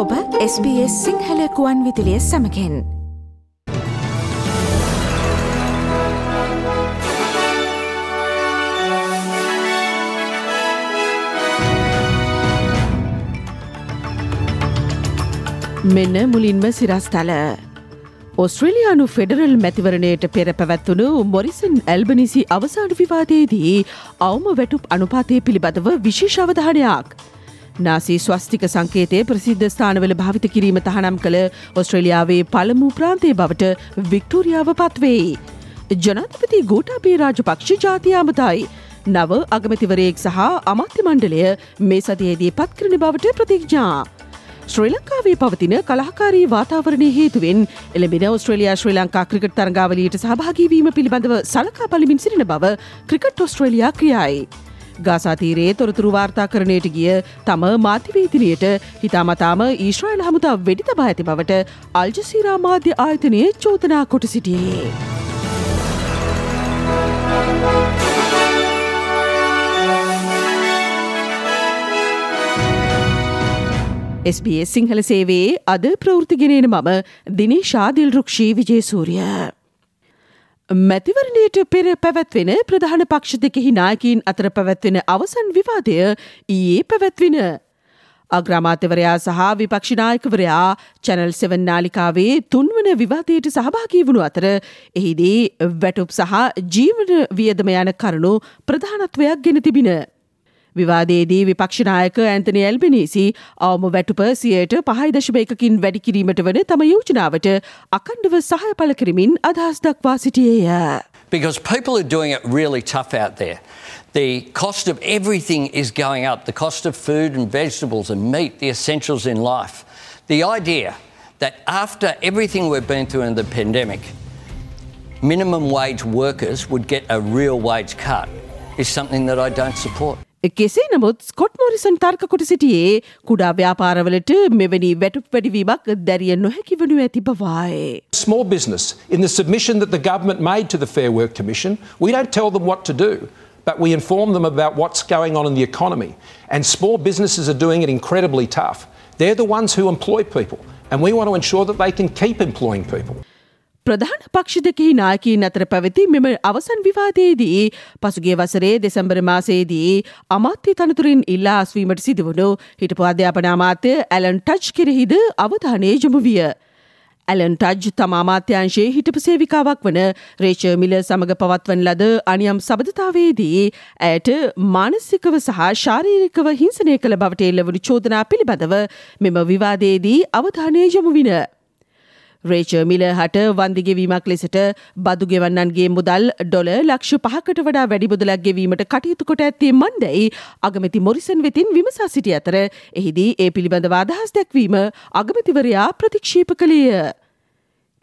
ඔබ SBS සිංහලකුවන් විදිලිය සමකෙන් මෙන්න මුලින්ම සිරස්තල. ඔස්ට්‍රේලයානු ෆෙඩරල් මැතිවරණයට පෙර පැවැත්වුණු මොරිසන් ඇල්බනිසි අවසාන විවාදයේදී අවම වැටුප් අනුපාතය පිළිබඳව විශේෂවධානයක්. නාසී ස්වස්තික සංකේතය ප්‍රසිද්ධ ස්ථානවල භාවිත කිරීම තහනම් කළ ඔස්ට්‍රේලියාවේ පළමු ප්‍රාන්තය බවට වික්ටෝරියාව පත්වෙයි. ජනතපති ගෝටාබේ රාජපක්ෂ ජාතියාමතයි. නව අගමතිවරයෙක් සහ අමාත්‍ය මණ්ඩලය මේ සතියේදී පත්කරන බවට ප්‍රතිඥා. ශ්‍රී ලංකාවේ පවතින කලාකාරී වාතාවරණය හේතුවෙන් එළඹෙන ඔස්ට්‍රේලයා ශ්‍රී ලංකා ක්‍රිකට් තරගාවලීට සහභාගීවීම පිළිබඳව සලකා පලිමින් සිරින බව ක්‍රිකට් ඔස්ට්‍රේලයා ක්‍රියයි. ගාසාතීරයේ තොරතුරු වාර්තා කරණයට ගිය තම මාධ්‍යවේදිනයට හිතාමතාම ඊශ්‍රයිල් හමුතා වෙඩි තබා ඇති බවට අල්ජසීරා මාධ්‍ය ආයතනය චෝතනා කොට සිටියේ. SBS සිංහල සේවේ අද ප්‍රවෘතිගෙනන මම දිනේශාදිල් රුක්ෂී විජේසූරිය. මැතිවරණයට පෙර පැවැත්වෙන ප්‍රධාන පක්ෂ දෙකෙහි නායකින් අතර පැවැත්වෙන අවසන් විවාදය ඊයේ පැවැත්වෙන. අග්‍රාමාත්‍යවරයා සහ විපක්ෂනායකවරයා චැනල් සෙවන් නාලිකාවේ තුන්වන විවාදයට සහභාගී වුණු අතර එහිදී වැටුප් සහ ජීවන වියදම යන කරුණු ප්‍රධානත්වයක් ගෙන තිබින. විවාදයේදී විපක්ෂනායක ඇන්තනි ඇල්බිනිසි අවම වැටුප සියයට පහයි දශමයකකින් වැඩිකිරීමට වන තම යෝජනාවට අකණ්ඩව සහය පල කරමින් අදහස් දක්වා සිටියේය. Because people are doing it really tough out there. The cost of everything is going up the cost of food and vegetables and meat, the essentials in life. The idea that after everything we've been through in the pandemic, minimum wage workers would get a real wage cut is something that I don't support. කෙසේ නමුත් Scott මෝරිසන් තර්ක කොට සිටියේ කුඩා ව්‍යාපාරවලට මෙවැනි වැටුප් වැඩිවීමක් දැරිය නොහැකි වනු ඇති බවායි. Small business, in the submission that the government made to the Fair Work Commission, we don't tell them what to do. But we inform them about what's going on in the economy. And small businesses are doing it incredibly tough. They're the ones who employ people. And we want to ensure that they can keep employing people. ප්‍රධාන පක්ෂ දෙකෙහි නායකීන් අතර පැවති මෙම අවසන් විවාදයේදී පසුගේ වසරේ දෙසැම්බර මාසයේදී අමාත්‍ය තනතුරින් ඉල්ලා අස්වීමට සිදුවුණු හිටපු අධ්‍යාපන අමාත්‍ය ඇලන් ටච් කෙරෙහිද අවධානය යොමු විය. ඇලන් ටජ් තමාමාත්‍යංශයේ හිටපු සේවිකාවක් වන රේච මිල සමඟ පවත්වන ලද අනියම් සබඳතාවේදී ඇයට මානසිකව සහ ශාරීරිකව හිංසනය කළ බවට එල්ලවනු චෝදනා පිළිබඳව මෙම විවාදයේදී අවධානය යොමුවින. රේච මිල හට වන්දිගෙවීමක් ලෙසට බදුගෙවන්නන්ගේ මුදල් ඩොල ලක්ෂ පහකට වඩා වැඩි මුදලක් ගෙවීමට කටයුතු කොට ඇත්තේ මන්දැයි අගමැති මොරිසන් වෙතින් විමසා සිටි අතර එහිදී ඒ පිළිබඳව අදහස් දැක්වීම අගමැතිවරයා ප්‍රතික්ෂේප කළේය.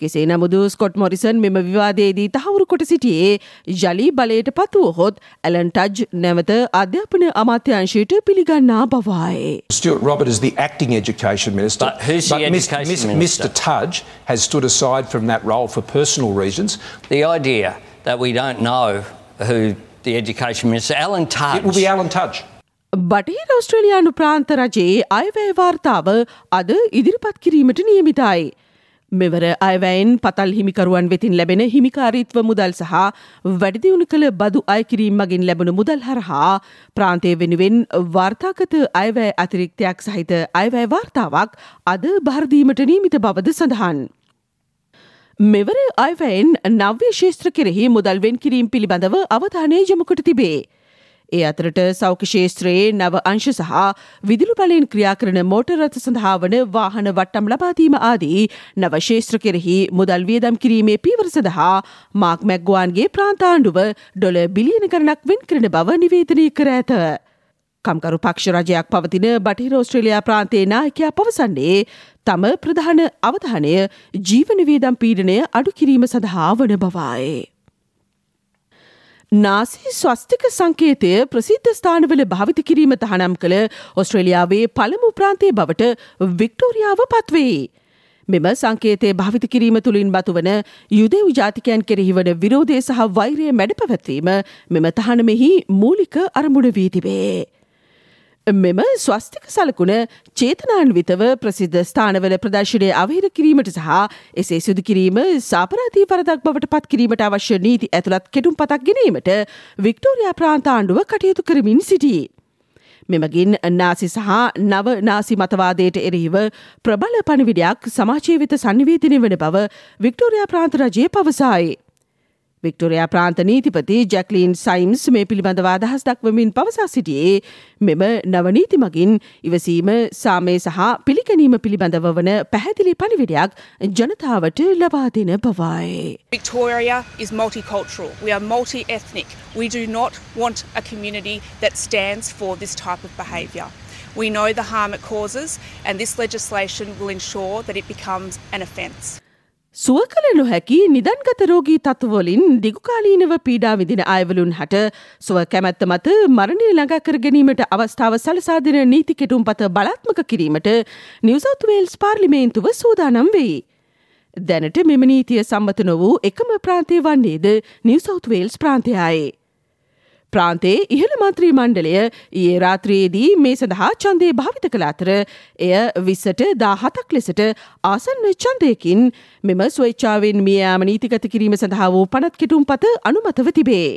කෙසේ නමුදු ස්කොට් මොරිසන් මෙම විවාදයේදී තහවුරු කොට සිටියේ ජලී බලයට පත්වුවහොත් ඇලන් ටජ් නැවත අධ්‍යාපන අමාත්‍යංශයට පිළිගන්නා බවයි. Stuart Robert is the acting education minister. But who's the Mis- education Mis- minister? Mr Tudge has stood aside from that role for personal reasons. The idea that we don't know who the education minister, Alan Tudge. It will be Alan Tudge. බටහිර ඔස්ට්‍රලයානු ප්‍රාන්ත රජයේ අයවැය වාර්තාව අද ඉදිරිපත් කිරීමට නියමිතයි. මෙවර අයවැයින් පතල් හිමිකරුවන් වෙතින් ලැබෙන හිමිකාරීත්ව මුදල් සහ වැඩිදිවුණු කළ බදු අයකිරීම් මගින් ලැබුණු මුදල් හරහා ප්‍රාන්තය වෙනුවෙන් වර්තාගත අයවැය අතිරික්තයක් සහිත අයවැය වාර්තාවක් අද භර්දීමට නීමිත බවද සඳහන්. මෙවර අයවැයෙන් නව්‍ය ශේත්‍ර කෙරෙහි මුදල් වෙන් කිරීම් පිළිබඳව අවධානය යොමුකොට තිබේ. ඒ අතරට සෞඛ ශේත්‍රයේ නව අංශ සහ විදුලු බලයෙන් ක්‍රියා කරන මෝටර් රථ සඳහා වන වාහන වට්ටම් ලබාදීම ආදී නව ශේත්‍ර කෙරෙහි මුදල් වියදම් කිරීමේ පීවර සඳහා මාක් මැක්ගුවන්ගේ ප්‍රාන්තාණ්ඩුව ඩොල බිලියන ගණනක් වෙන් කරන බව නිවේදනය කර ඇත. කම්කරු පක්ෂ රජයක් පවතින බටහිර ඔස්ට්‍රේලයා ප්‍රාන්තේ නායකයා පවසන්නේ තම ප්‍රධාන අවධානය ජීවන වියදම් පීඩනය අඩු කිරීම සඳහා වන බවයි. නාසී ස්වස්තික සංකේතය ප්‍රසිද්ධ ස්ථානවල භාවිත කිරීම තහනම් කළ ඔස්ට්‍රේලියාවේ පළමු ප්‍රාන්තය බවට වික්ටෝරියාව පත්වේ. මෙම සංකේතය භාවිත කිරීම තුළින් බතුවන යුදෙව් ජාතිකයන් කෙරෙහි වන විරෝධය සහ වෛරය මැඩ පැවැත්වීම මෙම තහනමෙහි මූලික අරමුණ වී තිබේ. මෙම ස්වස්තික සලකුණ චේතනාන්විතව ප්‍රසිද්ධ ස්ථානවල ප්‍රදර්ශනය අවහිර කිරීමට සහ එසේ සිදු කිරීම සාපරාධී පරදක් බවට පත් කිරීමට අවශ්‍ය නීති ඇතුළත් කෙටුම් පතක් ගැනීමට වික්ටෝරයා ප්‍රාන්තාණ්ඩුව කටයුතු කරමින් සිටී. මෙමගින් නාසි සහ නව නාසි මතවාදයට එරෙහිව ප්‍රබල පණවිඩයක් සමාජීවිත සංනිවේදනය වන බව වික්ටෝරයා ප්‍රාන්ත රජය පවසායි. වික්ටෝරයා ප්‍රාන්ත නීතිපති ජැක්ලීන් සයිම්ස් මේ පිළිබඳව අදහස් දක්වමින් පවසා සිටියේ මෙම නවනීති මගින් ඉවසීම සාමය සහ පිළිගැනීම පිළිබඳව වන පැහැදිලි පණිවිඩයක් ජනතාවට ලබා දෙන බවයි. Victoria is multicultural. We are multi ethnic. We do not want a community that stands for this type of behaviour. We know the harm it causes, and this legislation will ensure that it becomes an offence. සුව කළ නොහැකි නිදන්ගත රෝගී තත්වවලින් දිගුකාලීනව පීඩා විදින අයවලුන් හට සුව කැමැත්ත මත මරණය ළඟා කර ගැනීමට අවස්ථාව සලසාදන නීති කෙටුම් පත බලාත්මක කිරීමට නිවසෞත්වේල්ස් පාර්ලිමේන්තුව සූදානම් වෙයි. දැනට මෙම නීතිය සම්මත නොවූ එකම ප්‍රාන්තය වන්නේද නිවසෞත්වේල්ස් ප්‍රාන්තයායේ. ප්‍රාන්තේ ඉහළ මන්ත්‍රී මණ්ඩලය ඒ රාත්‍රයේදී මේ සඳහා චන්දය භාවිත කළ අතර එය විස්සට දා හතක් ලෙසට ආසන්න චන්දයකින් මෙම ස්වේච්චාවෙන් මියයාම නීතිගත කිරීම සඳහා වූ පනත් කෙටුම් පත අනුමතව තිබේ.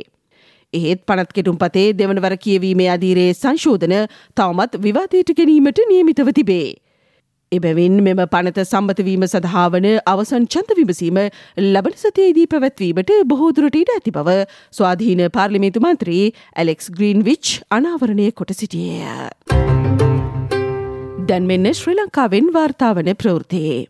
එහෙත් පනත් කෙටුම් පතේ දෙවනවර කියවීමේ අධීරයේ සංශෝධන තවමත් විවාදයට ගැනීමට නියමිතව තිබේ. එබැවින් මෙම පනත සම්බතවීම සඳහා වන අවසන් චන්ත විමසීම ලබන සතයේදී පැවැත්වීමට බොහෝදුරට ඉඩ ඇති බව ස්වාධීන පාර්ලිමේතු මන්ත්‍රී ඇලෙක්ස් ග්‍රීන් විච් අනාවරණය කොට සිටියය. දැන් මෙන්න ශ්‍රී ලංකාවෙන් වාර්තාවන ප්‍රවෘතියේ.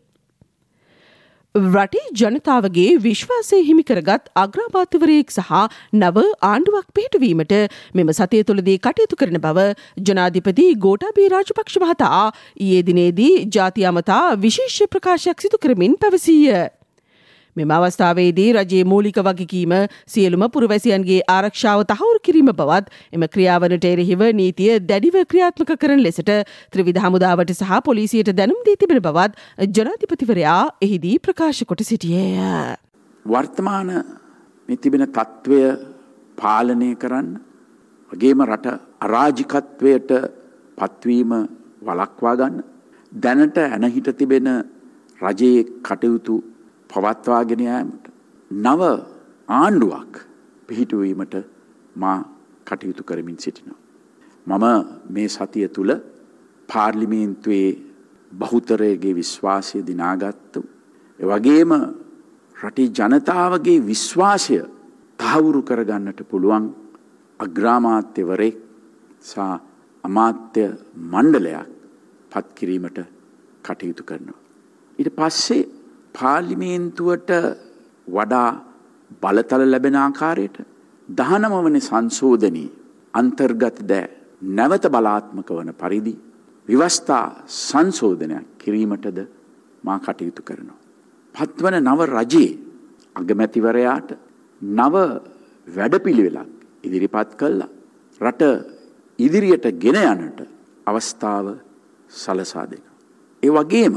රටේ ජනතාවගේ විශ්වාසය හිමිකරගත් අග්‍රාමාත්‍යවරයෙක් සහ නව ආණ්ඩුවක් පිහිටවීමට මෙම සතය තුළදී කටයුතු කරන බව ජනාධිපති ගෝටාබේ රාජපක්ෂ මහතා ඊයේ දිනේදී ජාති අමතා විශේෂ ප්‍රකාශයක් සිදු කරමින් පැවසීය. මෙම අවස්ථාවේදී රජයේ මූලික වගකීම සියලුම පුරවැසියන්ගේ ආරක්ෂාව තහවුරු කිරීම බවත් එම ක්‍රියාවනට එරෙහිව නීතිය දැඩිව ක්‍රියාත්මක කරන ලෙසට ත්‍රවිධ හමුදාවට සහ පොලිසියට දැනුම් දී තිබෙන බවත් ජනාධිපතිවරයා එහිදී ප්‍රකාශ කොට සිටියේය. වර්තමාන තිබෙන තත්ත්වය පාලනය කරන්න වගේම රට අරාජිකත්වයට පත්වීම වලක්වා ගන්න දැනට ඇනහිට තිබෙන රජයේ කටයුතු පවත්වාගෙන යාමට නව ආණ්ඩුවක් පිහිටුවීමට මා කටයුතු කරමින් සිටිනවා. මම මේ සතිය තුළ පාර්ලිමේන්තුවේ බහුතරයගේ විශ්වාසය දිනාගත්තු. එවගේම රටේ ජනතාවගේ විශ්වාසය තහවුරු කරගන්නට පුළුවන් අග්‍රාමාත්‍යවරෙක් සහ අමාත්‍ය මණ්ඩලයක් පත්කිරීමට කටයුතු කරනවා. ඊට පස්සේ පාර්ලිමේන්තුවට වඩා බලතල ලැබෙන ආකාරයට දහනම වන සංශෝධනී අන්තර්ගත දෑ නැවත බලාත්මක වන පරිදි විවස්ථා සංශෝධනයක් කිරීමටද මා කටයුතු කරනවා. පත්වන නව රජයේ අගමැතිවරයාට නව වැඩපිළිවෙලක් ඉදිරිපත් කල්ලා රට ඉදිරියට ගෙන යනට අවස්ථාව සලසා දෙන. ඒ වගේම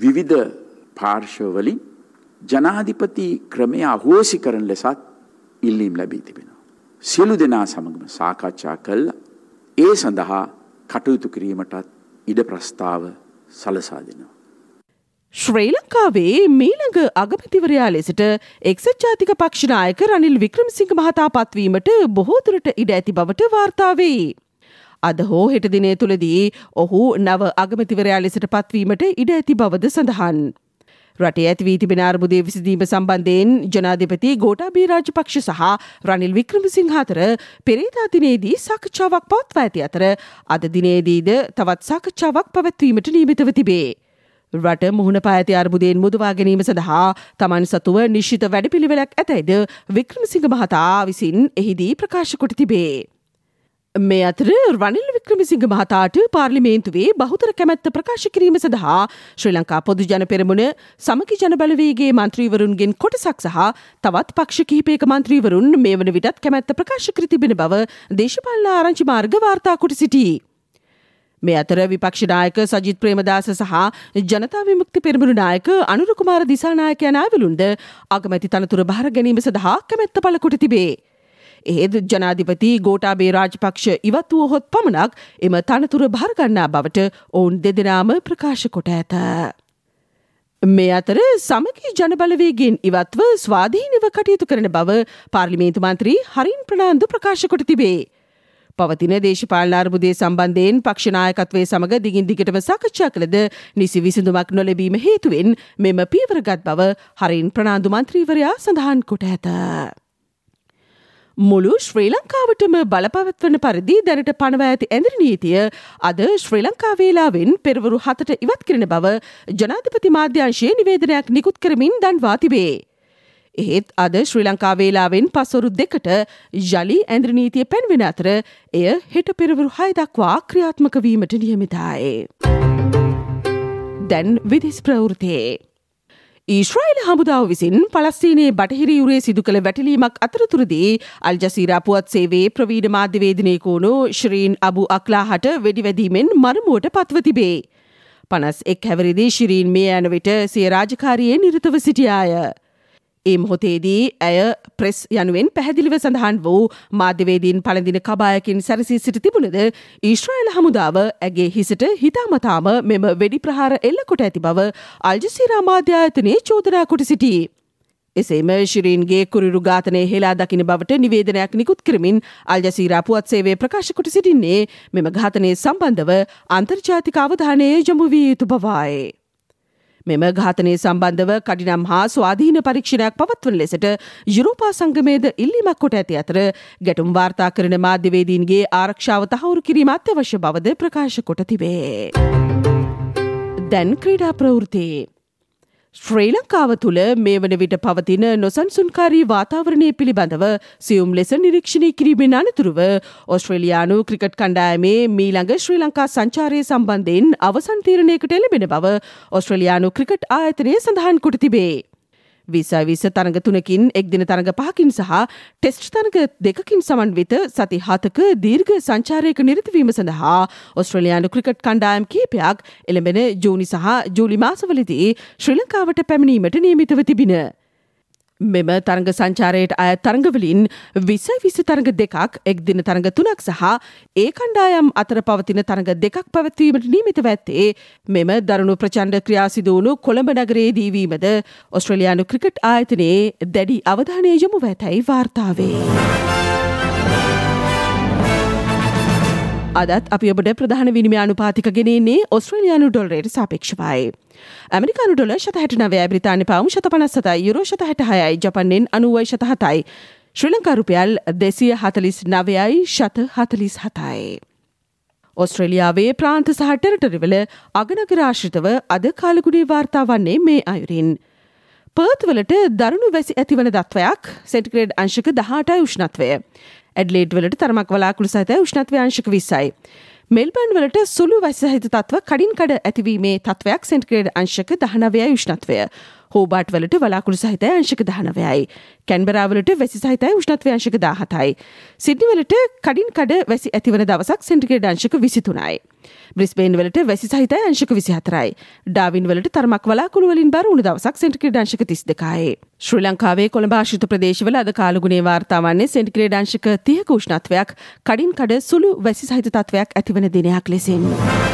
විවිධ පාර්ශවවලින් ජනාධිපති ක්‍රමය අහෝසි කරන ලෙසත් ඉල්ලීම් ලැබී තිබෙනවා. සියලු දෙනා සමගම සාකච්ඡා කල්ල ඒ සඳහා කටයුතු කිරීමටත් ඉඩ ප්‍රස්ථාව සලසා දෙනවා. ශ්‍රී ලංකාවේ මීළඟ අගමැතිවරයා ලෙසට එක්සත් ජාතික පක්ෂනායක රනිල් වික්‍රමසිංහ මහතා පත්වීමට බොහෝදුරට ඉඩ ඇති බවට වාර්තාවේ. අද හෝ හෙට දිනය තුළදී ඔහු නව අගමතිවරයා ලෙසට පත්වීමට ඉඩ ඇති බවද සඳහන්. රටේ ඇතිවී තිබෙන අර්බුදය විසිදීම සම්බන්ධයෙන් ජනාධිපති ගෝටාබී රාජපක්ෂ සහ රනිල් වික්‍රමසිංහ අතර පෙරේදා දිනේදී සාකච්ඡාවක් පවත්වා ඇති අතර අද දිනේදීද තවත් සාකච්ඡාවක් පැවැත්වීමට නියමිතව තිබේ. රට මුහුණ පාඇති අර්බුදයෙන් මුදවා ගැනීම සඳහා තමන් සතුව නිශ්ිත වැඩපිළිවෙලක් ඇතැයිද වික්‍රමසිංහ මහතා විසින් එහිදී ප්‍රකාශ කොට තිබේ. මේ අතර රනිල් වික්‍රමසිංහ මහතාට පාර්ලිමේන්තුවේ බහුතර කැමැත්ත ප්‍රකාශ කිරීම සඳහා ශ්‍රී ලංකා පොදු ජන පෙරමුණ සමකි ජනබලවේගේ මන්ත්‍රීවරුන්ගෙන් කොටසක් සහ තවත් පක්ෂ කිහිපයක මන්ත්‍රීවරුන් මේ වන විටත් කැමැත්ත ප්‍රකාශ කර තිබෙන බව දේශපාලන ආරංචි මාර්ග වාර්තා කොට සිටී. මේ අතර විපක්ෂනායක සජිත් ප්‍රේමදාස සහ ජනතා විමුක්ති පෙරමුණු නායක අනුරකුමාර දිසානායකයන අයවලුන්ද අගමැති තනතුර භාර ගැනීම සඳහා කැමැත්ත පල කොට තිබේ. ඒද ජනාධිපති ගෝටාබේ රාජපක්ෂ ඉවත් වූ හොත් පමණක් එම තනතුර භාරගන්නා බවට ඔවුන් දෙදෙනාම ප්‍රකාශ කොට ඇත. මේ අතර සමගී ජනබලවේගෙන් ඉවත්ව ස්වාධීනව කටයුතු කරන බව පාර්ලිමේන්තු මන්ත්‍රී හරින් ප්‍රනාන්දු ප්‍රකාශ කොට තිබේ. පවතින දේශපාලන අර්බුදය සම්බන්ධයෙන් පක්ෂනායකත්වය සමඟ දිගින් දිගටම සාකච්ඡා කළද නිසි විසඳුමක් නොලැබීම හේතුවෙන් මෙම පීවරගත් බව හරින් ප්‍රනාන්දු මන්ත්‍රීවරයා සඳහන් කොට ඇත. මුළු ශ්‍රී ලංකාවටම බලපවත්වන පරිදි දැනට පනව ඇති ඇඳරි නීතිය අද ශ්‍රී ලංකාවේලාවෙන් පෙරවරු හතට ඉවත් කරන බව ජනාධිපති මාධ්‍යංශයේ නිවේදනයක් නිකුත් කරමින් දන්වා තිබේ. එහෙත් අද ශ්‍රී ලංකාවේලාවෙන් පසොරු දෙකට ජලි ඇන්ද්‍රනීතිය පැන්වෙන අතර එය හෙට පෙරවරු හය දක්වා ක්‍රියාත්මක වීමට නියමිතායේ. දැන් විදිස් ප්‍රවෘතයේ. ඊශ්‍රයිල් හමුදාව විසින් පලස්තීනයේ බටහිරි යුරේ සිදු කළ වැටලීමක් අතරතුරදී අල්ජසීරා පුවත් සේවේ ප්‍රවීඩ මාධ්‍යවේදනයකෝනු ශ්‍රීන් අබු අක්ලාහට වෙඩිවැදීමෙන් මරමුවට පත්ව තිබේ. පනස් එක් හැවරිදි ශිරීන් මේ යන විට සිය රාජකාරයේ නිරතව සිටියාය. ඒ මොහොතේදී ඇය ප්‍රෙස් යනුවෙන් පැහැදිලිව සඳහන් වූ මාධ්‍යවේදීන් පළඳින කබායකින් සැරසී සිට තිබුණද ඊශ්‍රයිල් හමුදාව ඇගේ හිසට හිතාමතාම මෙම වෙඩි ප්‍රහාර එල්ලකොට ඇති බව අල්ජසිරා මාධ්‍යායතනයේ චෝදනා කොට සිටී. එසේම ශිරීන්ගේ කුරිරු ඝාතනය හෙලා දකින බවට නිවේදනයක් නිකුත් කරමින් අල්ජසීරා පුවත් සේවේ ප්‍රකාශකොට සිටින්නේ මෙම ඝාතනය සම්බන්ධව අන්තර්ජාතික අවධානය යොමු විය යුතු බවයි. මෙම ඝාතනය සම්බන්ධව කඩිනම් හා ස්වාධීන පරීක්ෂණයක් පවත්වන ලෙසට යුරෝපා සංගමේද ඉල්ලීමක් කොට ඇති අතර ගැටුම් වාර්තා කරන මාධ්‍යවේදීන්ගේ ආරක්ෂාව තහවුරු කිරීම අත්‍යවශ්‍ය බවද ප්‍රකාශ කොට තිබේ. දැන් ක්‍රීඩා ප්‍රවෘතියේ. ශ්‍රී ලංකාව තුළ මේ වන විට පවතින නොසන්සුන්කාරී වාතාවරණය පිළිබඳව සියුම් ලෙස නිරීක්ෂණය කිරීමෙන් අනතුරුව ඔස්ට්‍රේලයානු ක්‍රිකට් කණ්ඩායමේ මීළඟ ශ්‍රී ලංකා සංචාරය සම්බන්ධයෙන් අවසන් තීරණයකට එළබෙන බව ඔස්ට්‍රලයානු ක්‍රිකට් ආයතනය සඳහන් කොට තිබේ. විසයි විස තරඟ තුනකින් එක් දින තරඟ පහකින් සහ ටෙස්ට් තරඟ දෙකකින් සමන්විත සති හතක දීර්ඝ සංචාරයක නිරතවීම සඳහා ඔස්ට්‍රලයානු ක්‍රිකට් කණ්ඩායම් කීපයක් එළඹෙන ජූනි සහ ජූලි මාසවලදී ශ්‍රී ලංකාවට පැමිණීමට නියමිතව තිබින. මෙම තරඟ සංචාරයට අය තරඟවලින් විසයි විස තරඟ දෙකක් එක් දින තරඟ තුනක් සහ ඒ කණ්ඩායම් අතර පවතින තරඟ දෙකක් පැවැත්වීමට නීමිත ඇත්තේ මෙම දරුණු ප්‍රචණ්ඩ ක්‍රියාසිදුවුණු කොළඹ නගරේ දීවීමද ඔස්ට්‍රලයානු ක්‍රිකට් ආයතනයේ දැඩි අවධානය යොමු ඇතැයි වාර්තාවේ. අදත් අපි ඔබට ප්‍රධාන විනිමය අනුපාතික ගෙනන්නේ ඔස්ට්‍රලයානු ඩොල්රයට සාපේක්ෂවයි. ඇමරිකානු ඩොල ශත හැට නවය බ්‍රතාාන පවම් ශත පනස්සතයි යුරෝ ශත හැට හයයි ජපන්නෙන් අනුවයි ශත හතයි. ශ්‍රී ලංකාරුපියල් දෙසිය හතලිස් නවයයි ශත හතලිස් හතයි. ඔස්ට්‍රලියාවේ ප්‍රාන්ත සහ ටෙරටරිවල අගනගරාශ්‍රිතව අද කාලගුණේ වාර්තා වන්නේ මේ අයුරින්. පර්ත්වලට දරුණු වැසි ඇතිවන දත්වයක් සෙන්ටිග්‍රේඩ් අංශක දහටයි උෂ්ණත්වය. ඇඩ්ලේඩ් වලට තරමක් වලාකුළු සහිත උෂ්ණත්වය අංශක විස්සයි. මෙල්බන් වලට සුළු වැසහිත තත්ව කඩින් කඩ ඇතිවීමේ තත්වයක් සෙන්ටිග්‍රේඩ් අංශක දහනවය උෂ්ණත්වය. හෝබාට් වලට වලාකුළු සහිතය අංශක දහනවයයි. කැන්බරාවලට වැසි සහිතයි උෂ්ණත්වය අංශක දාහතයි. සිඩ්නිවලට කඩින් කඩ වැසි ඇතිවන දවසක් සෙන්ටිග්‍රේඩ් අංශක විසිතුනයි. බ්‍රිස්බේන් වලට වැසි සහිතයි අංශක විසි හතරයි. ඩාවින් වලට තරමක් වලාකුළු වලින් බර උණු දවසක් සෙන්ටිග්‍රේඩ් අංශක තිස් දෙකයි. ශ්‍රී ලංකාවේ කොළඹ ආශ්‍රිත ප්‍රදේශවල අද කාලගුණේ වාර්තාවන්නේ සෙන්ටිග්‍රේඩ් අංශක 30ක උෂ්ණත්වයක් කඩින් කඩ සුළු වැසි සහිත තත්වයක් ඇතිවන දිනයක් ලෙසින්.